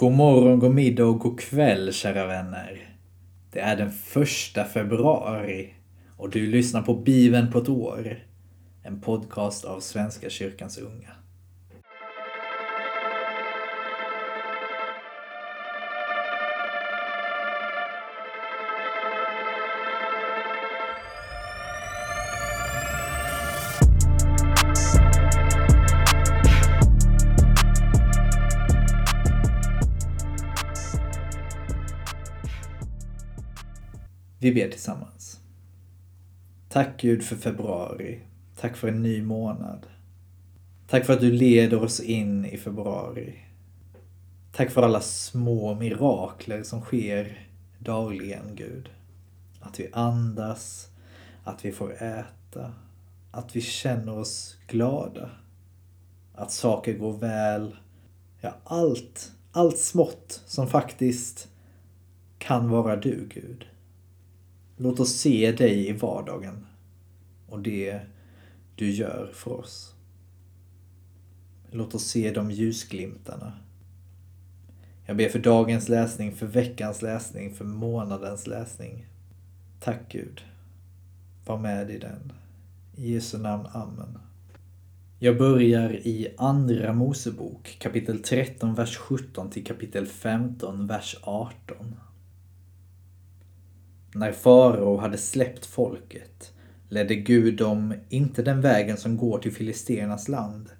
God morgon, god middag och god kväll kära vänner. Det är den första februari och du lyssnar på Bibeln på ett år. En podcast av Svenska kyrkans unga. Vi ber tillsammans. Tack Gud för februari. Tack för en ny månad. Tack för att du leder oss in i februari. Tack för alla små mirakler som sker dagligen, Gud. Att vi andas, att vi får äta, att vi känner oss glada. Att saker går väl. Ja, allt, allt smått som faktiskt kan vara du, Gud. Låt oss se dig i vardagen och det du gör för oss. Låt oss se de ljusglimtarna. Jag ber för dagens läsning, för veckans läsning, för månadens läsning. Tack Gud. Var med i den. I Jesu namn. Amen. Jag börjar i Andra Mosebok kapitel 13, vers 17 till kapitel 15, vers 18. När farao hade släppt folket ledde Gud dem inte den vägen som går till filisternas land,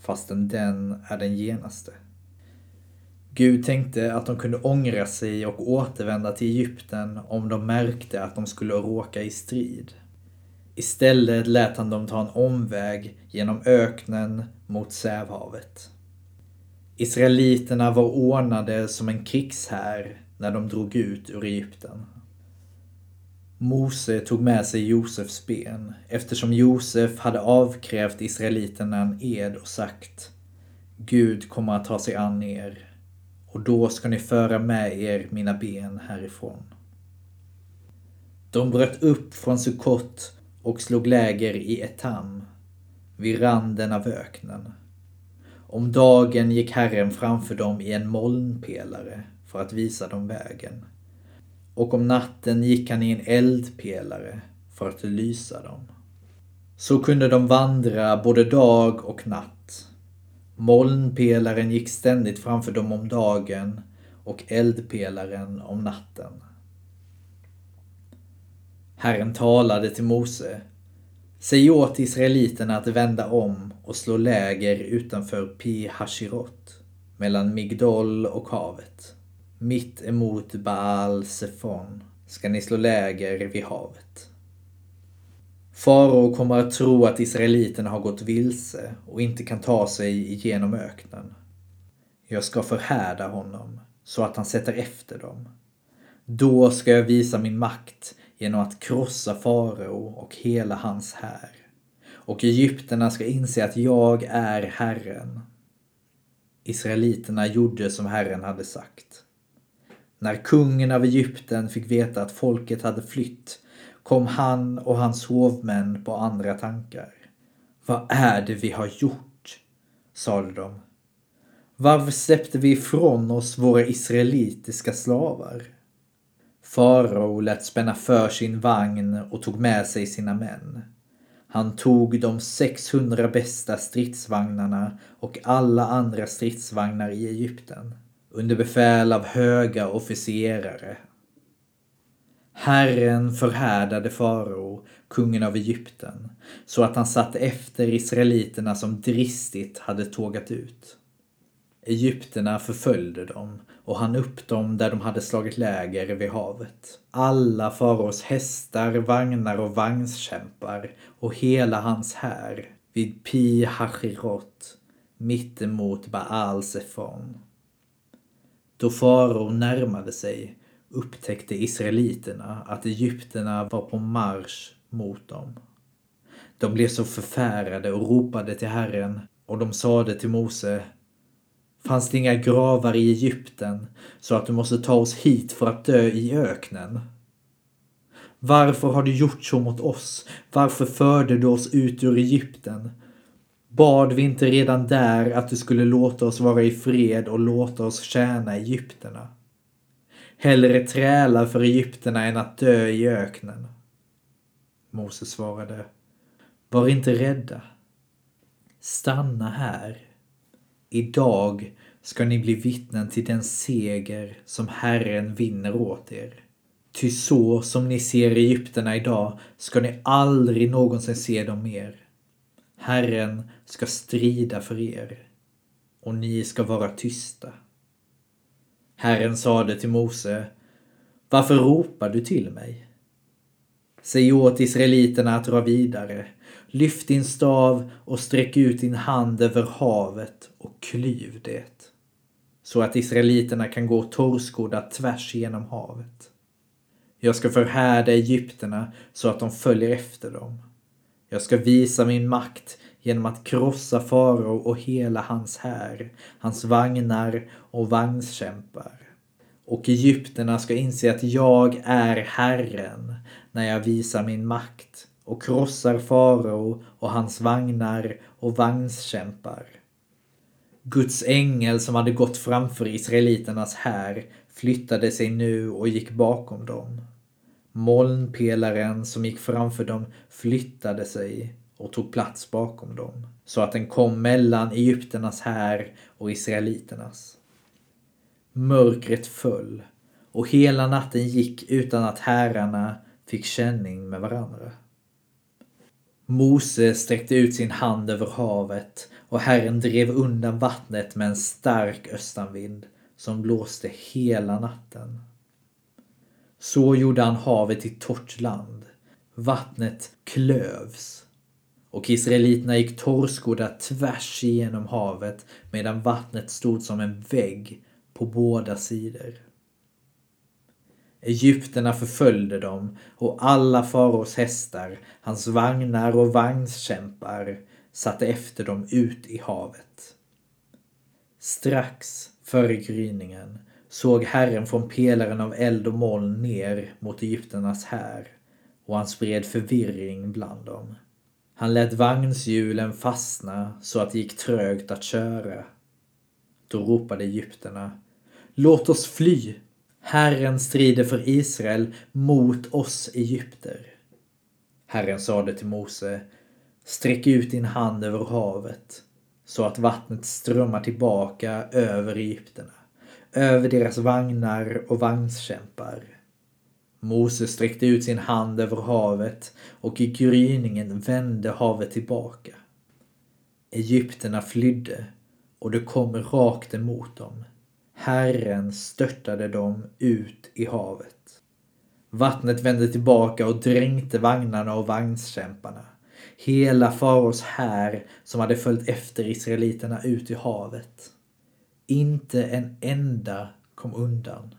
fastän den är den genaste. Gud tänkte att de kunde ångra sig och återvända till Egypten om de märkte att de skulle råka i strid. Istället lät han dem ta en omväg genom öknen mot Sävhavet. Israeliterna var ordnade som en krigshär när de drog ut ur Egypten. Mose tog med sig Josefs ben eftersom Josef hade avkrävt israeliterna en ed och sagt Gud kommer att ta sig an er och då ska ni föra med er mina ben härifrån. De bröt upp från Sukkot och slog läger i Etam, vid randen av öknen. Om dagen gick Herren framför dem i en molnpelare för att visa dem vägen och om natten gick han i en eldpelare för att lysa dem. Så kunde de vandra både dag och natt. Molnpelaren gick ständigt framför dem om dagen och eldpelaren om natten. Herren talade till Mose. Säg åt israeliterna att vända om och slå läger utanför Pi Hashirot, mellan Migdol och havet. Mitt emot Baal Sefon ska ni slå läger vid havet. Farao kommer att tro att israeliterna har gått vilse och inte kan ta sig igenom öknen. Jag ska förhärda honom så att han sätter efter dem. Då ska jag visa min makt genom att krossa farao och hela hans här. Och egyptierna ska inse att jag är Herren. Israeliterna gjorde som Herren hade sagt. När kungen av Egypten fick veta att folket hade flytt kom han och hans hovmän på andra tankar. Vad är det vi har gjort? sade de. Varför släppte vi ifrån oss våra israelitiska slavar? Farao lät spänna för sin vagn och tog med sig sina män. Han tog de 600 bästa stridsvagnarna och alla andra stridsvagnar i Egypten under befäl av höga officerare. Herren förhärdade farao, kungen av Egypten, så att han satte efter israeliterna som dristigt hade tågat ut. Egypterna förföljde dem och han upp dem där de hade slagit läger vid havet. Alla faraos hästar, vagnar och vagnskämpar och hela hans här vid Pi Hachirot mittemot Baal Sefon. Då farao närmade sig upptäckte israeliterna att egyptierna var på marsch mot dem. De blev så förfärade och ropade till Herren och de sade till Mose Fanns det inga gravar i Egypten så att du måste ta oss hit för att dö i öknen? Varför har du gjort så mot oss? Varför förde du oss ut ur Egypten? Bad vi inte redan där att du skulle låta oss vara i fred och låta oss tjäna Egypterna? Hellre träla för Egypterna än att dö i öknen. Mose svarade. Var inte rädda. Stanna här. Idag ska ni bli vittnen till den seger som Herren vinner åt er. Ty så som ni ser Egypterna idag ska ni aldrig någonsin se dem mer. Herren ska strida för er och ni ska vara tysta. Herren sade till Mose, varför ropar du till mig? Säg åt israeliterna att dra vidare. Lyft din stav och sträck ut din hand över havet och klyv det. Så att israeliterna kan gå torrskodda tvärs genom havet. Jag ska förhärda egyptierna så att de följer efter dem. Jag ska visa min makt genom att krossa farao och hela hans här, hans vagnar och vagnskämpar. Och egyptierna ska inse att jag är Herren när jag visar min makt och krossar farao och hans vagnar och vagnskämpar. Guds ängel som hade gått framför israeliternas här flyttade sig nu och gick bakom dem. Molnpelaren som gick framför dem flyttade sig och tog plats bakom dem så att den kom mellan egypternas här och israeliternas. Mörkret föll och hela natten gick utan att herrarna fick känning med varandra. Mose sträckte ut sin hand över havet och Herren drev undan vattnet med en stark östanvind som blåste hela natten. Så gjorde han havet till torrt land. Vattnet klövs och israeliterna gick torrskodda tvärs igenom havet medan vattnet stod som en vägg på båda sidor. Egypterna förföljde dem och alla faraos hästar, hans vagnar och vagnskämpar satte efter dem ut i havet. Strax före gryningen såg Herren från pelaren av eld och moln ner mot Egypternas här och han spred förvirring bland dem. Han lät vagnshjulen fastna så att det gick trögt att köra. Då ropade egypterna Låt oss fly! Herren strider för Israel mot oss egypter. Herren sade till Mose Sträck ut din hand över havet så att vattnet strömmar tillbaka över egypterna, över deras vagnar och vagnskämpar. Mose sträckte ut sin hand över havet och i gryningen vände havet tillbaka. Egypterna flydde och det kom rakt emot dem. Herren störtade dem ut i havet. Vattnet vände tillbaka och dränkte vagnarna och vagnskämparna. Hela faraos här som hade följt efter israeliterna ut i havet. Inte en enda kom undan.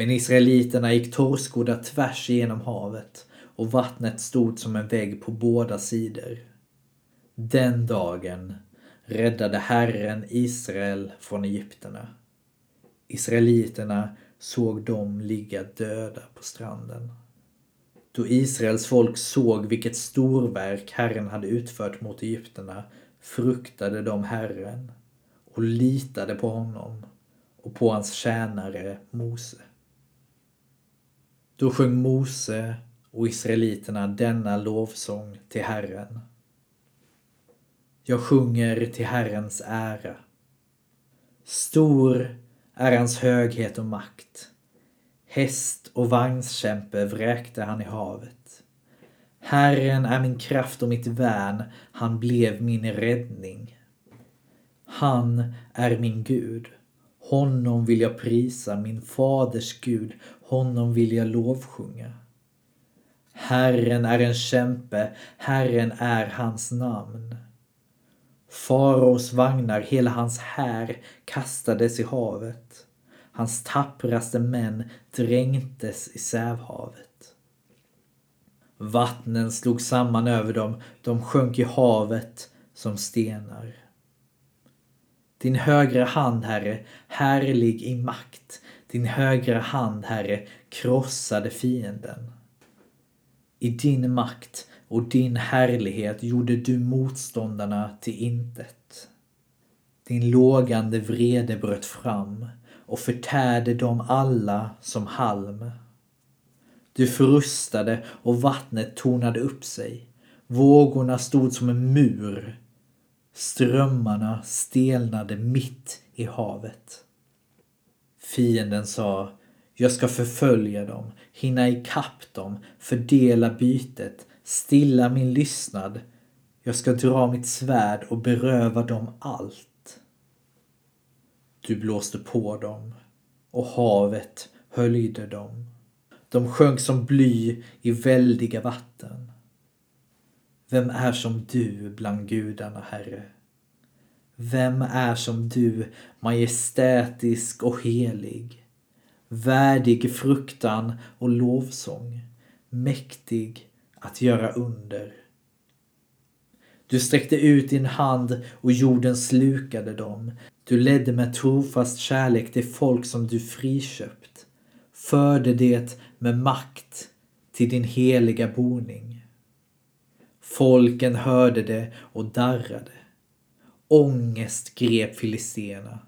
Men israeliterna gick torrskodda tvärs igenom havet och vattnet stod som en vägg på båda sidor. Den dagen räddade Herren Israel från Egypterna. Israeliterna såg dem ligga döda på stranden. Då Israels folk såg vilket storverk Herren hade utfört mot Egypterna fruktade de Herren och litade på honom och på hans tjänare Mose. Då sjöng Mose och israeliterna denna lovsång till Herren. Jag sjunger till Herrens ära. Stor är hans höghet och makt. Häst och vagnskämpe vräkte han i havet. Herren är min kraft och mitt värn, han blev min räddning. Han är min Gud. Honom vill jag prisa, min faders Gud, honom vill jag lovsjunga. Herren är en kämpe, Herren är hans namn. Faraos vagnar, hela hans här kastades i havet. Hans tappraste män dränktes i Sävhavet. Vattnen slog samman över dem, de sjönk i havet som stenar. Din högra hand, Herre, härlig i makt. Din högra hand, Herre, krossade fienden. I din makt och din härlighet gjorde du motståndarna till intet. Din lågande vrede bröt fram och förtärde dem alla som halm. Du frustade och vattnet tornade upp sig. Vågorna stod som en mur. Strömmarna stelnade mitt i havet. Fienden sa, jag ska förfölja dem, hinna ikapp dem, fördela bytet, stilla min lystnad. Jag ska dra mitt svärd och beröva dem allt. Du blåste på dem och havet höljde dem. De sjönk som bly i väldiga vatten. Vem är som du bland gudarna, Herre? Vem är som du, majestätisk och helig, värdig fruktan och lovsång, mäktig att göra under. Du sträckte ut din hand och jorden slukade dem. Du ledde med trofast kärlek det folk som du friköpt, förde det med makt till din heliga boning. Folken hörde det och darrade. Ångest grep filisterna.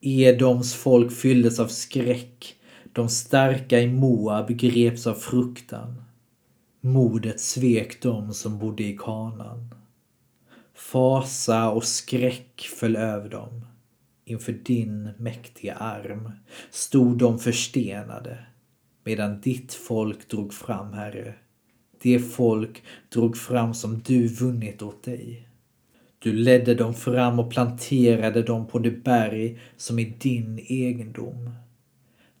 Edoms folk fylldes av skräck. De starka i Moab greps av fruktan. Modet svek dem som bodde i kanan. Fasa och skräck föll över dem. Inför din mäktiga arm stod de förstenade medan ditt folk drog fram, Herre. Det folk drog fram som du vunnit åt dig. Du ledde dem fram och planterade dem på det berg som är din egendom.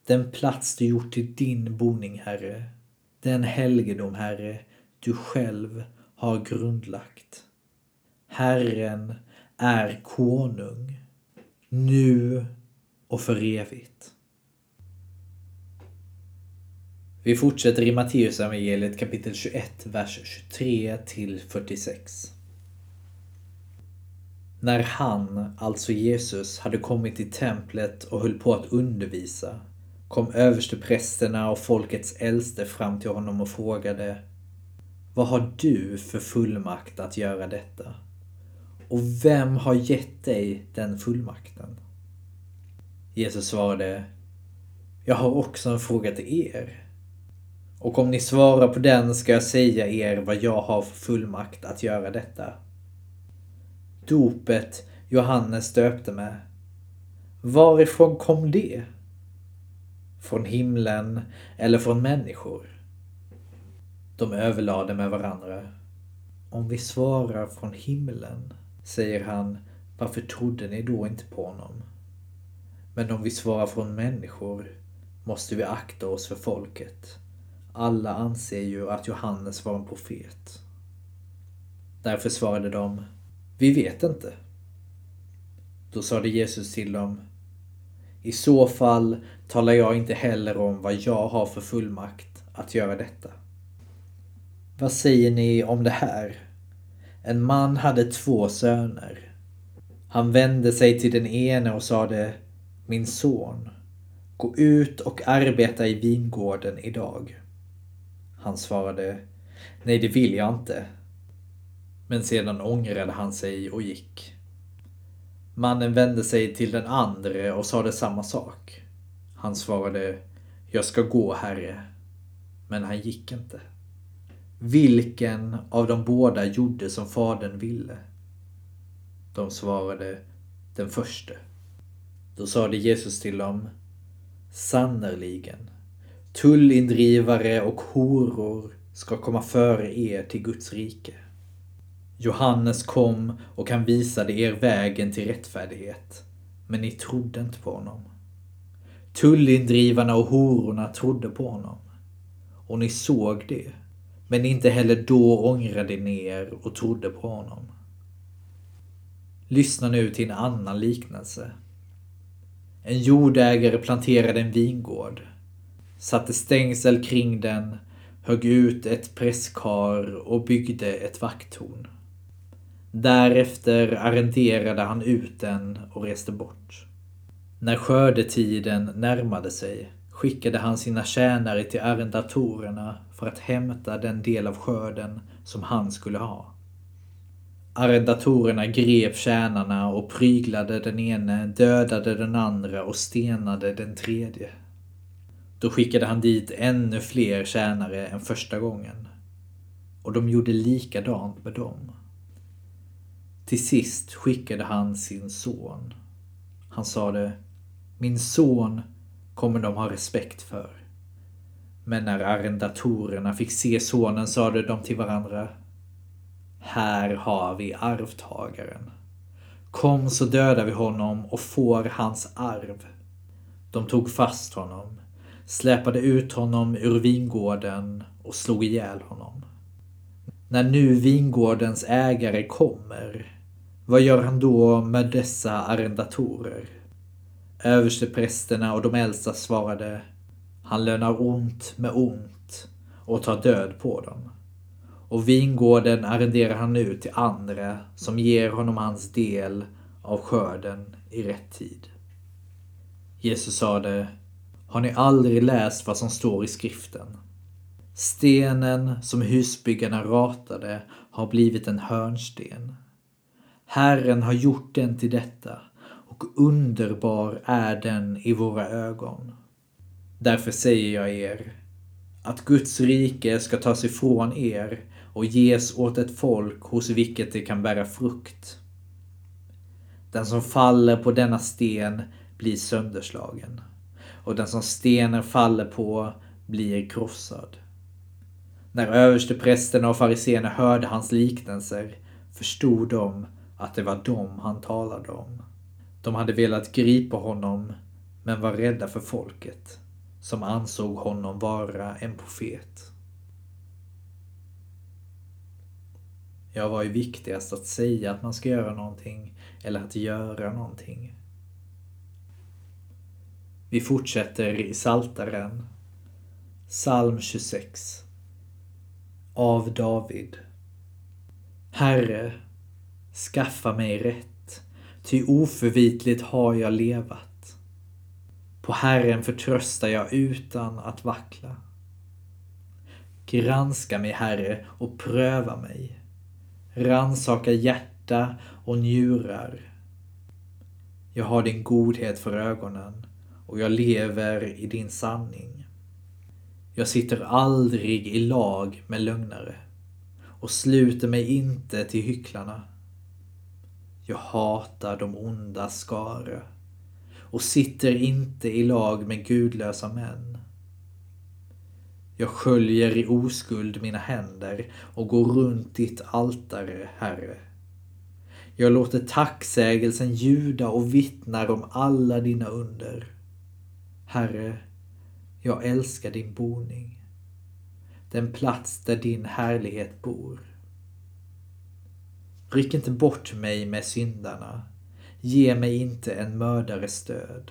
Den plats du gjort till din boning, Herre. Den helgedom, Herre, du själv har grundlagt. Herren är konung, nu och för evigt. Vi fortsätter i Matteus evangeliet kapitel 21, vers 23 till 46. När han, alltså Jesus, hade kommit till templet och höll på att undervisa kom översteprästerna och folkets äldste fram till honom och frågade Vad har du för fullmakt att göra detta? Och vem har gett dig den fullmakten? Jesus svarade Jag har också en fråga till er. Och om ni svarar på den ska jag säga er vad jag har för fullmakt att göra detta. Dopet Johannes döpte med. Varifrån kom det? Från himlen eller från människor? De överlade med varandra. Om vi svarar från himlen, säger han, varför trodde ni då inte på honom? Men om vi svarar från människor måste vi akta oss för folket. Alla anser ju att Johannes var en profet. Därför svarade de, vi vet inte. Då sade Jesus till dem, i så fall talar jag inte heller om vad jag har för fullmakt att göra detta. Vad säger ni om det här? En man hade två söner. Han vände sig till den ene och sade Min son, gå ut och arbeta i vingården idag. Han svarade Nej, det vill jag inte. Men sedan ångrade han sig och gick. Mannen vände sig till den andre och sade samma sak. Han svarade Jag ska gå, herre. Men han gick inte. Vilken av de båda gjorde som fadern ville? De svarade Den förste. Då sade Jesus till dem Sannerligen, tullindrivare och horor ska komma före er till Guds rike. Johannes kom och han visade er vägen till rättfärdighet. Men ni trodde inte på honom. Tullindrivarna och hororna trodde på honom. Och ni såg det. Men inte heller då ångrade ni er och trodde på honom. Lyssna nu till en annan liknelse. En jordägare planterade en vingård, satte stängsel kring den, högg ut ett presskar och byggde ett vakttorn. Därefter arrenderade han ut den och reste bort. När skördetiden närmade sig skickade han sina tjänare till arrendatorerna för att hämta den del av skörden som han skulle ha. Arrendatorerna grep tjänarna och pryglade den ene, dödade den andra och stenade den tredje. Då skickade han dit ännu fler tjänare än första gången. Och de gjorde likadant med dem. Till sist skickade han sin son. Han sade Min son kommer de ha respekt för. Men när arrendatorerna fick se sonen sade de till varandra Här har vi arvtagaren. Kom så dödar vi honom och får hans arv. De tog fast honom, släpade ut honom ur vingården och slog ihjäl honom. När nu vingårdens ägare kommer, vad gör han då med dessa arrendatorer? Översteprästerna och de äldsta svarade Han lönar ont med ont och tar död på dem. Och vingården arrenderar han ut till andra som ger honom hans del av skörden i rätt tid. Jesus sade Har ni aldrig läst vad som står i skriften? Stenen som husbyggarna ratade har blivit en hörnsten. Herren har gjort den till detta och underbar är den i våra ögon. Därför säger jag er att Guds rike ska tas ifrån er och ges åt ett folk hos vilket det kan bära frukt. Den som faller på denna sten blir sönderslagen och den som stenen faller på blir krossad. När översteprästerna och fariséerna hörde hans liknelser förstod de att det var dem han talade om. De hade velat gripa honom men var rädda för folket som ansåg honom vara en profet. Ja, vad är viktigast? Att säga att man ska göra någonting eller att göra någonting? Vi fortsätter i Saltaren. Psalm 26. Av David. Herre, skaffa mig rätt, ty oförvitligt har jag levat. På Herren förtröstar jag utan att vackla. Granska mig, Herre, och pröva mig. Ransaka hjärta och njurar. Jag har din godhet för ögonen och jag lever i din sanning. Jag sitter aldrig i lag med lögnare och sluter mig inte till hycklarna. Jag hatar de onda skara och sitter inte i lag med gudlösa män. Jag sköljer i oskuld mina händer och går runt ditt altare, Herre. Jag låter tacksägelsen ljuda och vittnar om alla dina under. Herre, jag älskar din boning, den plats där din härlighet bor. Ryck inte bort mig med syndarna, ge mig inte en mördares död.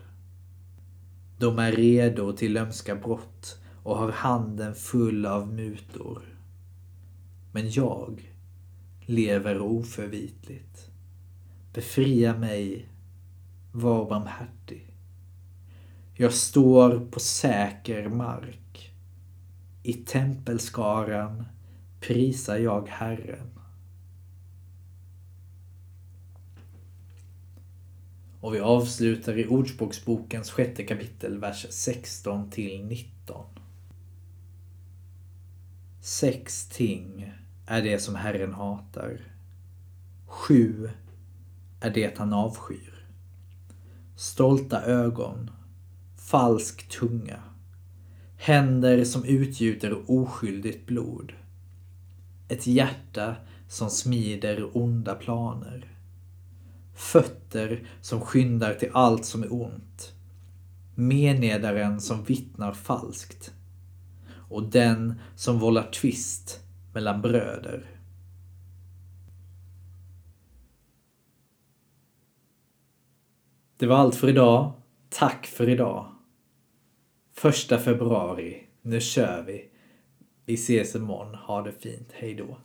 De är redo till lömska brott och har handen full av mutor. Men jag lever oförvitligt. Befria mig, var barmhärtig. Jag står på säker mark. I tempelskaran prisar jag Herren. Och vi avslutar i Ordspråksbokens sjätte kapitel, vers 16 till 19. Sex ting är det som Herren hatar. Sju är det han avskyr. Stolta ögon, falsk tunga, händer som utgjuter oskyldigt blod, ett hjärta som smider onda planer, fötter som skyndar till allt som är ont, menedaren som vittnar falskt och den som vållar tvist mellan bröder. Det var allt för idag. Tack för idag. Första februari. Nu kör vi. Vi ses imorgon. Ha det fint. Hej då.